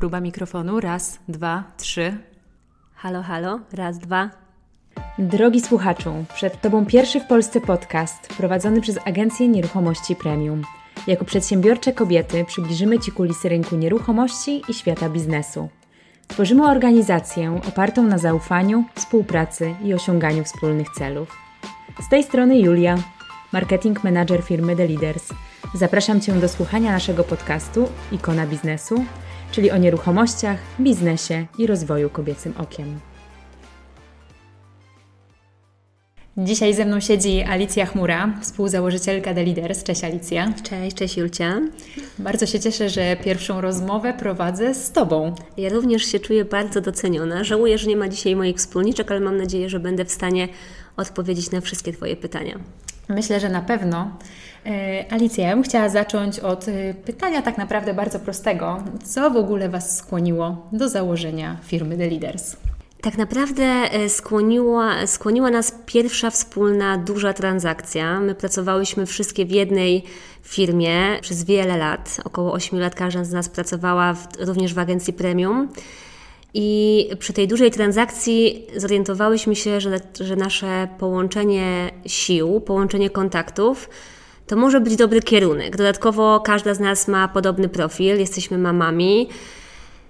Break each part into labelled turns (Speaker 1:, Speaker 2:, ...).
Speaker 1: Próba mikrofonu. Raz, dwa, trzy.
Speaker 2: Halo, halo. Raz, dwa.
Speaker 1: Drogi słuchaczu, przed Tobą pierwszy w Polsce podcast prowadzony przez Agencję Nieruchomości Premium. Jako przedsiębiorcze kobiety przybliżymy Ci kulisy rynku nieruchomości i świata biznesu. Tworzymy organizację opartą na zaufaniu, współpracy i osiąganiu wspólnych celów. Z tej strony Julia, marketing manager firmy The Leaders. Zapraszam Cię do słuchania naszego podcastu Ikona Biznesu, czyli o nieruchomościach, biznesie i rozwoju kobiecym okiem. Dzisiaj ze mną siedzi Alicja Chmura, współzałożycielka The Leaders. Cześć Alicja.
Speaker 2: Cześć, cześć Julcia.
Speaker 1: Bardzo się cieszę, że pierwszą rozmowę prowadzę z Tobą.
Speaker 2: Ja również się czuję bardzo doceniona. Żałuję, że nie ma dzisiaj moich wspólniczek, ale mam nadzieję, że będę w stanie odpowiedzieć na wszystkie Twoje pytania.
Speaker 1: Myślę, że na pewno. E, Alicja, ja bym chciała zacząć od e, pytania tak naprawdę bardzo prostego. Co w ogóle Was skłoniło do założenia firmy The Leaders?
Speaker 2: Tak naprawdę e, skłoniła, skłoniła nas pierwsza wspólna duża transakcja. My pracowałyśmy wszystkie w jednej firmie przez wiele lat. Około 8 lat każda z nas pracowała w, również w agencji premium. I przy tej dużej transakcji zorientowałyśmy się, że, że nasze połączenie sił, połączenie kontaktów to może być dobry kierunek. Dodatkowo każda z nas ma podobny profil, jesteśmy mamami.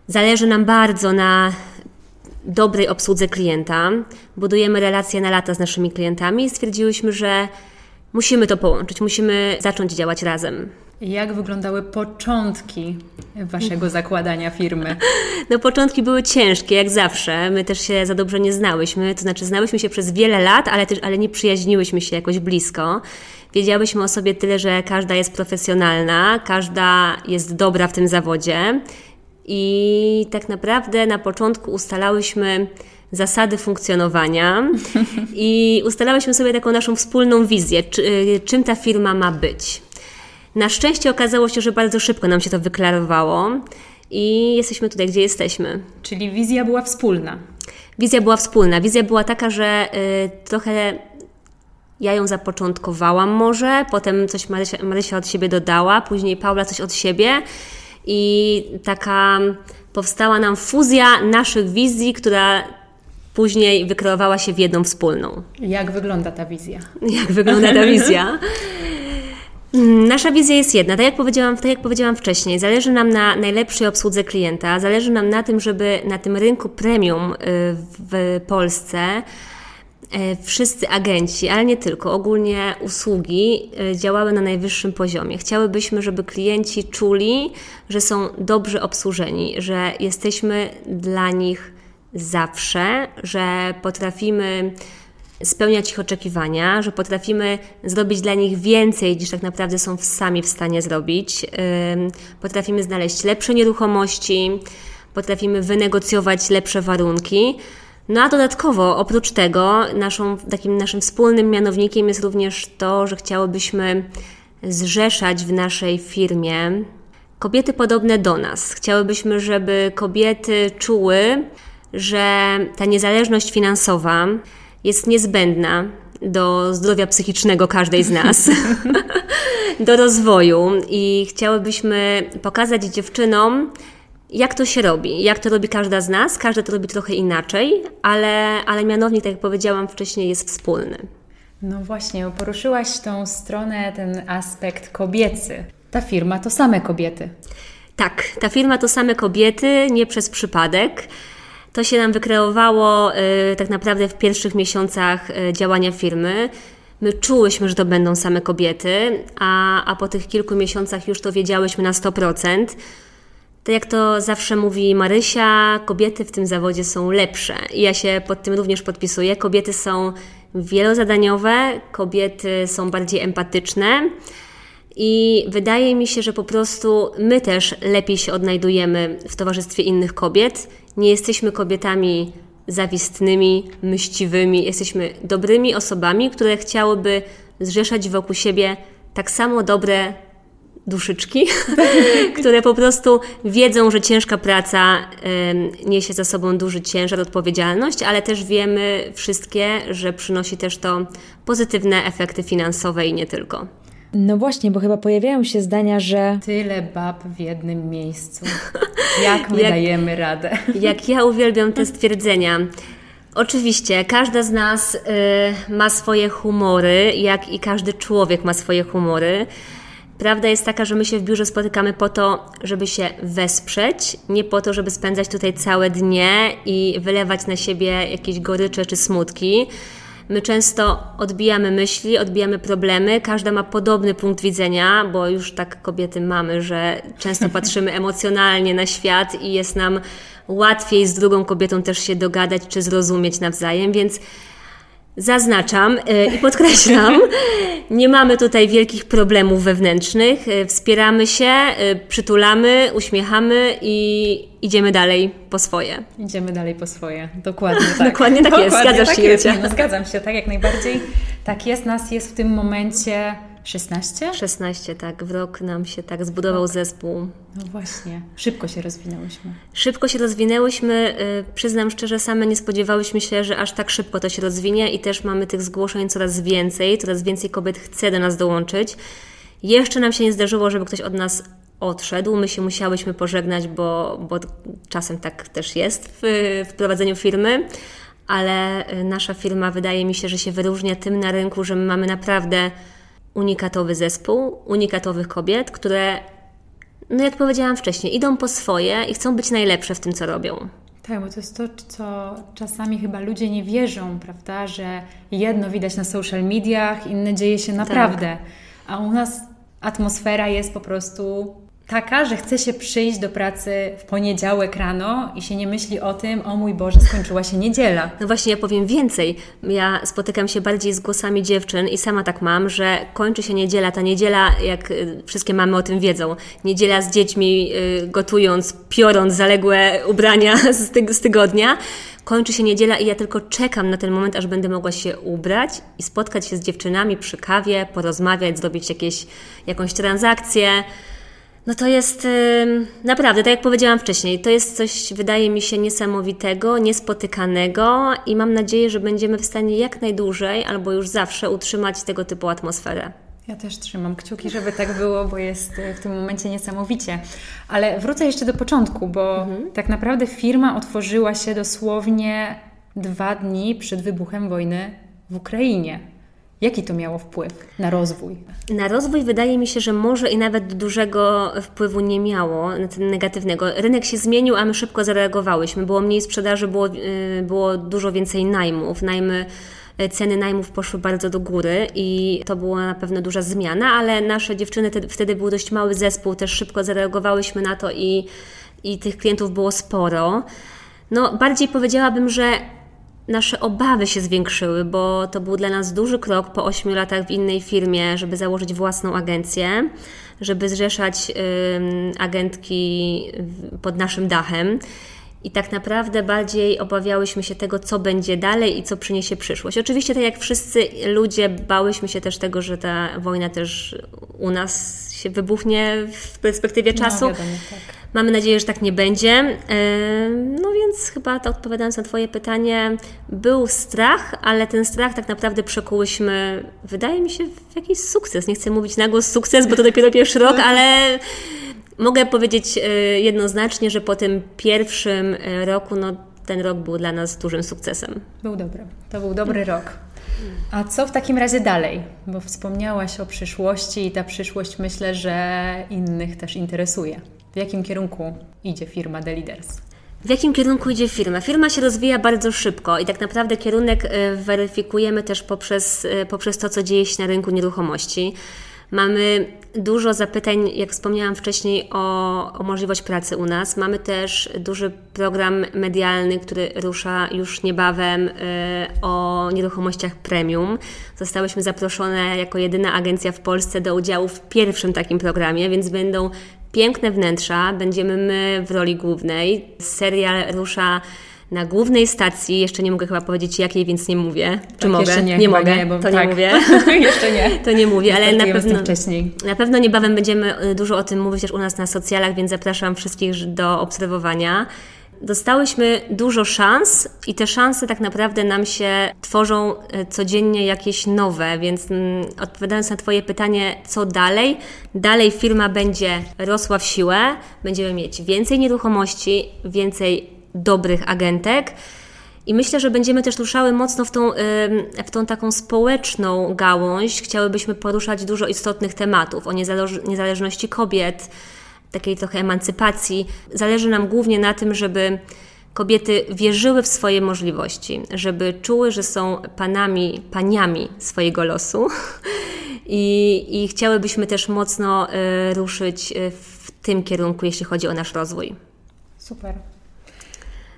Speaker 2: Zależy nam bardzo na dobrej obsłudze klienta, budujemy relacje na lata z naszymi klientami i stwierdziłyśmy, że musimy to połączyć, musimy zacząć działać razem.
Speaker 1: Jak wyglądały początki Waszego zakładania firmy?
Speaker 2: No, początki były ciężkie, jak zawsze. My też się za dobrze nie znałyśmy, to znaczy znałyśmy się przez wiele lat, ale też ale nie przyjaźniłyśmy się jakoś blisko. Wiedziałyśmy o sobie tyle, że każda jest profesjonalna, każda jest dobra w tym zawodzie. I tak naprawdę na początku ustalałyśmy zasady funkcjonowania i ustalałyśmy sobie taką naszą wspólną wizję, czy, czym ta firma ma być. Na szczęście okazało się, że bardzo szybko nam się to wyklarowało i jesteśmy tutaj, gdzie jesteśmy.
Speaker 1: Czyli wizja była wspólna.
Speaker 2: Wizja była wspólna. Wizja była taka, że y, trochę ja ją zapoczątkowałam może, potem coś Marysia, Marysia od siebie dodała, później Paula coś od siebie i taka powstała nam fuzja naszych wizji, która później wykreowała się w jedną wspólną.
Speaker 1: Jak wygląda ta wizja?
Speaker 2: Jak wygląda ta wizja? Nasza wizja jest jedna, tak jak, powiedziałam, tak jak powiedziałam wcześniej, zależy nam na najlepszej obsłudze klienta, zależy nam na tym, żeby na tym rynku premium y, w Polsce y, wszyscy agenci, ale nie tylko, ogólnie usługi y, działały na najwyższym poziomie. Chciałybyśmy, żeby klienci czuli, że są dobrze obsłużeni, że jesteśmy dla nich zawsze, że potrafimy spełniać ich oczekiwania, że potrafimy zrobić dla nich więcej niż tak naprawdę są sami w stanie zrobić. Potrafimy znaleźć lepsze nieruchomości, potrafimy wynegocjować lepsze warunki. No a dodatkowo, oprócz tego, naszą, takim naszym wspólnym mianownikiem jest również to, że chciałybyśmy zrzeszać w naszej firmie kobiety podobne do nas. Chciałybyśmy, żeby kobiety czuły, że ta niezależność finansowa jest niezbędna do zdrowia psychicznego każdej z nas, do rozwoju i chciałybyśmy pokazać dziewczynom, jak to się robi, jak to robi każda z nas. Każda to robi trochę inaczej, ale, ale mianownik, tak jak powiedziałam wcześniej, jest wspólny.
Speaker 1: No właśnie, poruszyłaś tą stronę, ten aspekt kobiecy. Ta firma to same kobiety.
Speaker 2: Tak, ta firma to same kobiety, nie przez przypadek. To się nam wykreowało y, tak naprawdę w pierwszych miesiącach y, działania firmy. My czułyśmy, że to będą same kobiety, a, a po tych kilku miesiącach już to wiedziałyśmy na 100%. Tak jak to zawsze mówi Marysia, kobiety w tym zawodzie są lepsze. I ja się pod tym również podpisuję. Kobiety są wielozadaniowe, kobiety są bardziej empatyczne. I wydaje mi się, że po prostu my też lepiej się odnajdujemy w towarzystwie innych kobiet. Nie jesteśmy kobietami zawistnymi, myśliwymi, jesteśmy dobrymi osobami, które chciałyby zrzeszać wokół siebie tak samo dobre duszyczki, które po prostu wiedzą, że ciężka praca y, niesie za sobą duży ciężar, odpowiedzialność, ale też wiemy wszystkie, że przynosi też to pozytywne efekty finansowe i nie tylko.
Speaker 3: No właśnie, bo chyba pojawiają się zdania, że
Speaker 1: tyle bab w jednym miejscu. Jak my jak, dajemy radę?
Speaker 2: Jak ja uwielbiam te stwierdzenia. Oczywiście, każda z nas y, ma swoje humory, jak i każdy człowiek ma swoje humory. Prawda jest taka, że my się w biurze spotykamy po to, żeby się wesprzeć, nie po to, żeby spędzać tutaj całe dnie i wylewać na siebie jakieś gorycze czy smutki. My często odbijamy myśli, odbijamy problemy, każda ma podobny punkt widzenia, bo już tak kobiety mamy, że często patrzymy emocjonalnie na świat i jest nam łatwiej z drugą kobietą też się dogadać czy zrozumieć nawzajem, więc Zaznaczam y, i podkreślam, nie mamy tutaj wielkich problemów wewnętrznych. Y, wspieramy się, y, przytulamy, uśmiechamy i idziemy dalej po swoje.
Speaker 1: Idziemy dalej po swoje, dokładnie tak.
Speaker 2: dokładnie tak jest, zgadzasz tak się,
Speaker 1: jest. No, zgadzam się, tak jak najbardziej. Tak jest, nas jest w tym momencie 16?
Speaker 2: 16, tak. W rok nam się tak zbudował tak. zespół.
Speaker 1: No właśnie. Szybko się rozwinęłyśmy.
Speaker 2: Szybko się rozwinęłyśmy. Y, przyznam szczerze, same nie spodziewałyśmy się, że aż tak szybko to się rozwinie i też mamy tych zgłoszeń coraz więcej. Coraz więcej kobiet chce do nas dołączyć. Jeszcze nam się nie zdarzyło, żeby ktoś od nas odszedł. My się musiałyśmy pożegnać, bo, bo czasem tak też jest w, w prowadzeniu firmy. Ale y, nasza firma wydaje mi się, że się wyróżnia tym na rynku, że my mamy naprawdę unikatowy zespół, unikatowych kobiet, które, no jak powiedziałam wcześniej, idą po swoje i chcą być najlepsze w tym, co robią.
Speaker 1: Tak, bo to jest to, co czasami chyba ludzie nie wierzą, prawda, że jedno widać na social mediach, inne dzieje się naprawdę. Tak. A u nas atmosfera jest po prostu taka, że chce się przyjść do pracy w poniedziałek rano i się nie myśli o tym, o mój Boże, skończyła się niedziela.
Speaker 2: No właśnie, ja powiem więcej. Ja spotykam się bardziej z głosami dziewczyn i sama tak mam, że kończy się niedziela. Ta niedziela, jak y, wszystkie mamy o tym wiedzą, niedziela z dziećmi y, gotując, piorąc zaległe ubrania z, ty z tygodnia, kończy się niedziela i ja tylko czekam na ten moment, aż będę mogła się ubrać i spotkać się z dziewczynami przy kawie, porozmawiać, zrobić jakieś, jakąś transakcję. No to jest naprawdę, tak jak powiedziałam wcześniej, to jest coś, wydaje mi się, niesamowitego, niespotykanego i mam nadzieję, że będziemy w stanie jak najdłużej albo już zawsze utrzymać tego typu atmosferę.
Speaker 1: Ja też trzymam kciuki, żeby tak było, bo jest e, w tym momencie niesamowicie. Ale wrócę jeszcze do początku, bo mhm. tak naprawdę firma otworzyła się dosłownie dwa dni przed wybuchem wojny w Ukrainie. Jaki to miało wpływ na rozwój?
Speaker 2: Na rozwój wydaje mi się, że może i nawet dużego wpływu nie miało, negatywnego. Rynek się zmienił, a my szybko zareagowałyśmy. Było mniej sprzedaży, było, y, było dużo więcej najmów. Najmy y, ceny najmów poszły bardzo do góry i to była na pewno duża zmiana, ale nasze dziewczyny, wtedy był dość mały zespół, też szybko zareagowałyśmy na to i, i tych klientów było sporo. No, bardziej powiedziałabym, że nasze obawy się zwiększyły, bo to był dla nas duży krok po 8 latach w innej firmie, żeby założyć własną agencję, żeby zrzeszać agentki pod naszym dachem. I tak naprawdę bardziej obawiałyśmy się tego, co będzie dalej i co przyniesie przyszłość. Oczywiście, tak jak wszyscy ludzie, bałyśmy się też tego, że ta wojna też u nas się wybuchnie w perspektywie no, czasu. No, wiadomo, tak. Mamy nadzieję, że tak nie będzie. No więc chyba to odpowiadając na Twoje pytanie, był strach, ale ten strach tak naprawdę przekułyśmy, wydaje mi się, w jakiś sukces. Nie chcę mówić na głos sukces, bo to dopiero pierwszy rok, ale mogę powiedzieć e, jednoznacznie, że po tym pierwszym e, roku, no ten rok był dla nas dużym sukcesem.
Speaker 1: Był dobry. To był dobry rok. A co w takim razie dalej? Bo wspomniałaś o przyszłości i ta przyszłość myślę, że innych też interesuje. W jakim kierunku idzie firma The Leaders?
Speaker 2: W jakim kierunku idzie firma? Firma się rozwija bardzo szybko i tak naprawdę kierunek e, weryfikujemy też poprzez, poprzez to, co dzieje się na rynku nieruchomości. Mamy dużo zapytań, jak wspomniałam wcześniej, o, o możliwość pracy u nas. Mamy też duży program medialny, który rusza już niebawem y, o nieruchomościach premium. Zostałyśmy zaproszone jako jedyna agencja w Polsce do udziału w pierwszym takim programie, więc będą piękne wnętrza, będziemy my w roli głównej. Serial rusza na głównej stacji, jeszcze nie mogę chyba powiedzieć jakiej, więc nie mówię. Czy tak, mogę?
Speaker 1: nie,
Speaker 2: nie mogę,
Speaker 1: nie,
Speaker 2: bo
Speaker 1: to
Speaker 2: tak. nie mówię.
Speaker 1: jeszcze nie.
Speaker 2: To nie mówię, ale na pewno,
Speaker 1: wcześniej.
Speaker 2: na pewno niebawem będziemy y, dużo o tym mówić też u nas na socjalach, więc zapraszam wszystkich do obserwowania. Dostałyśmy dużo szans i te szanse tak naprawdę nam się tworzą e, codziennie jakieś nowe, więc mm, odpowiadając na Twoje pytanie, co dalej? Dalej firma będzie rosła w siłę, będziemy mieć więcej nieruchomości, więcej dobrych agentek. I myślę, że będziemy też ruszały mocno w tą, w tą taką społeczną gałąź. Chciałybyśmy poruszać dużo istotnych tematów o niezależności kobiet, takiej trochę emancypacji. Zależy nam głównie na tym, żeby kobiety wierzyły w swoje możliwości, żeby czuły, że są panami, paniami swojego losu. I, i chciałybyśmy też mocno y, ruszyć y, w tym kierunku, jeśli chodzi o nasz rozwój.
Speaker 1: Super.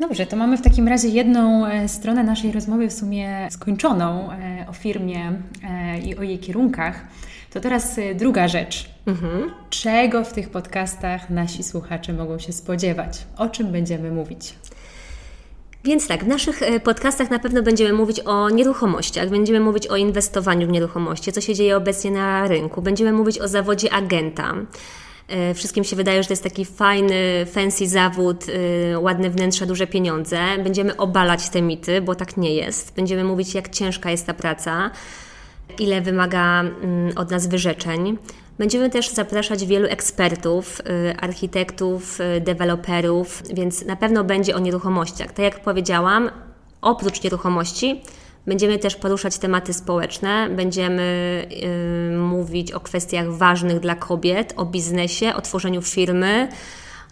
Speaker 1: Dobrze, to mamy w takim razie jedną e, stronę naszej rozmowy w sumie skończoną e, o firmie e, i o jej kierunkach. To teraz druga rzecz. Mhm. Czego w tych podcastach nasi słuchacze mogą się spodziewać? O czym będziemy mówić?
Speaker 2: Więc tak, w naszych podcastach na pewno będziemy mówić o nieruchomościach, będziemy mówić o inwestowaniu w nieruchomości, co się dzieje obecnie na rynku, będziemy mówić o zawodzie agenta. E, wszystkim się wydaje, że to jest taki fajny, fancy zawód, ładne wnętrze, duże pieniądze. Będziemy obalać te mity, bo tak nie jest. Będziemy mówić, jak ciężka jest ta praca, ile wymaga mm, od nas wyrzeczeń. Będziemy też zapraszać wielu ekspertów, e, architektów, deweloperów, więc na pewno będzie o nieruchomościach. Tak jak powiedziałam, oprócz nieruchomości Będziemy też poruszać tematy społeczne, będziemy y, mówić o kwestiach ważnych dla kobiet, o biznesie, o tworzeniu firmy,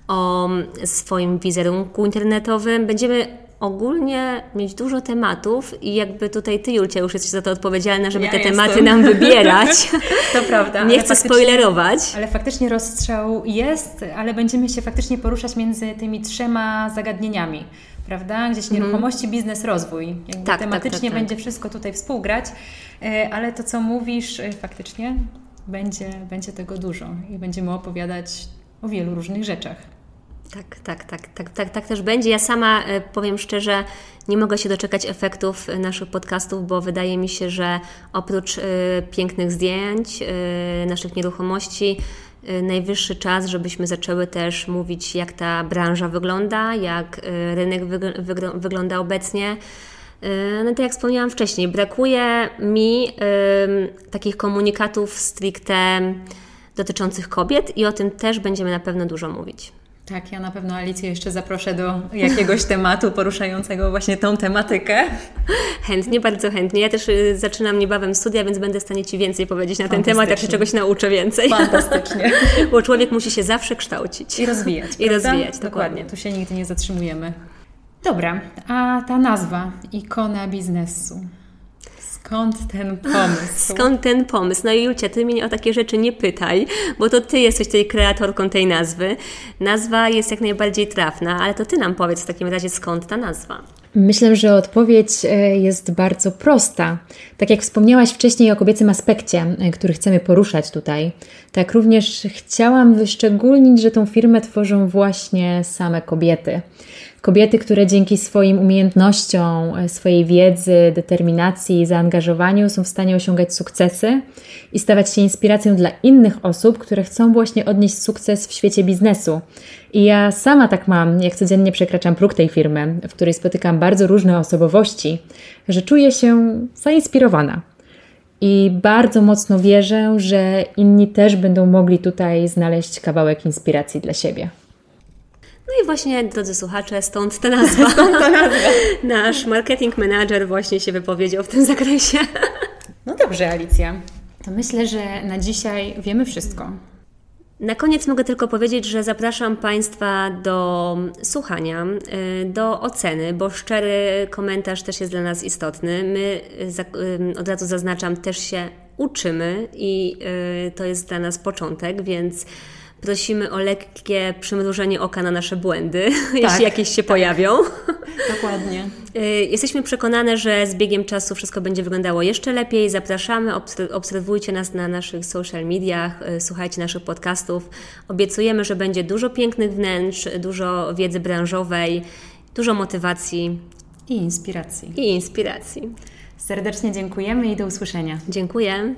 Speaker 2: o swoim wizerunku internetowym. Będziemy ogólnie mieć dużo tematów i jakby tutaj Ty, Julcia, już jesteś za to odpowiedzialna, żeby ja te jestem. tematy nam wybierać.
Speaker 1: to prawda.
Speaker 2: Nie chcę spoilerować.
Speaker 1: Ale faktycznie rozstrzał jest, ale będziemy się faktycznie poruszać między tymi trzema zagadnieniami prawda? Gdzieś mhm. nieruchomości, biznes, rozwój. Jakby tak, tak tematycznie tak, tak, będzie wszystko tutaj współgrać, e, ale to, co mówisz, e, faktycznie będzie, będzie tego dużo i będziemy opowiadać o wielu różnych rzeczach.
Speaker 2: Tak, tak, tak, tak, tak, tak też będzie. Ja sama e, powiem szczerze, nie mogę się doczekać efektów naszych podcastów, bo wydaje mi się, że oprócz pięknych zdjęć, naszych nieruchomości, Y, najwyższy czas, żebyśmy zaczęły też mówić, jak ta branża wygląda, jak y, rynek wygląda obecnie. Y, no tak jak wspomniałam wcześniej, brakuje mi takich komunikatów stricte dotyczących kobiet i o tym też będziemy na pewno dużo mówić.
Speaker 1: Tak, ja na pewno Alicję jeszcze zaproszę do jakiegoś tematu poruszającego właśnie tą tematykę.
Speaker 2: Chętnie, bardzo chętnie. Ja też y, zaczynam niebawem studia, więc będę w stanie Ci więcej powiedzieć na ten temat, jak się czegoś nauczę więcej.
Speaker 1: Fantastycznie.
Speaker 2: Bo człowiek musi się zawsze kształcić.
Speaker 1: I rozwijać.
Speaker 2: I rozwijać, dokładnie.
Speaker 1: dokładnie. Tu się nigdy nie zatrzymujemy. Dobra, a ta nazwa, ikona biznesu. Skąd ten pomysł?
Speaker 2: Skąd ten pomysł? No i Julcia, ty mnie o takie rzeczy nie pytaj, bo to ty jesteś tutaj kreatorką tej nazwy. Nazwa jest jak najbardziej trafna, ale to ty nam powiedz w takim razie, skąd ta nazwa?
Speaker 3: Myślę, że odpowiedź e, jest bardzo prosta. Tak jak wspomniałaś wcześniej o kobiecym aspekcie, e, który chcemy poruszać tutaj, tak również chciałam wyszczególnić, że tą firmę tworzą właśnie same kobiety. Kobiety, które dzięki swoim umiejętnościom, e, swojej wiedzy, determinacji i zaangażowaniu są w stanie osiągać sukcesy i stawać się inspiracją dla innych osób, które chcą właśnie odnieść sukces w świecie biznesu. I ja sama tak mam, jak codziennie przekraczam próg tej firmy, w której spotykam bardzo różne osobowości, że czuję się zainspirowana. I bardzo mocno wierzę, że inni też będą mogli tutaj znaleźć kawałek inspiracji dla siebie.
Speaker 2: No i właśnie, drodzy słuchacze, stąd ta nazwa. stąd ta nazwa. Nasz marketing manager właśnie się wypowiedział w tym zakresie.
Speaker 1: No dobrze, Alicja. To myślę, że na dzisiaj wiemy wszystko.
Speaker 2: Na koniec mogę tylko powiedzieć, że zapraszam Państwa do słuchania, y, do oceny, bo szczery komentarz też jest dla nas istotny. My, y, od razu zaznaczam, też się uczymy i y, to jest dla nas początek, więc prosimy o lekkie przymrużenie oka na nasze błędy, tak, jeśli jakieś się tak. pojawią.
Speaker 1: Dokładnie.
Speaker 2: Y, jesteśmy przekonane, że z biegiem czasu wszystko będzie wyglądało jeszcze lepiej. Zapraszamy, obserwujcie nas na naszych social mediach, y, słuchajcie naszych podcastów. Obiecujemy, że będzie dużo pięknych wnętrz, dużo wiedzy branżowej, dużo motywacji.
Speaker 1: I inspiracji.
Speaker 2: I inspiracji.
Speaker 1: Serdecznie dziękujemy i do usłyszenia.
Speaker 2: Dziękuję.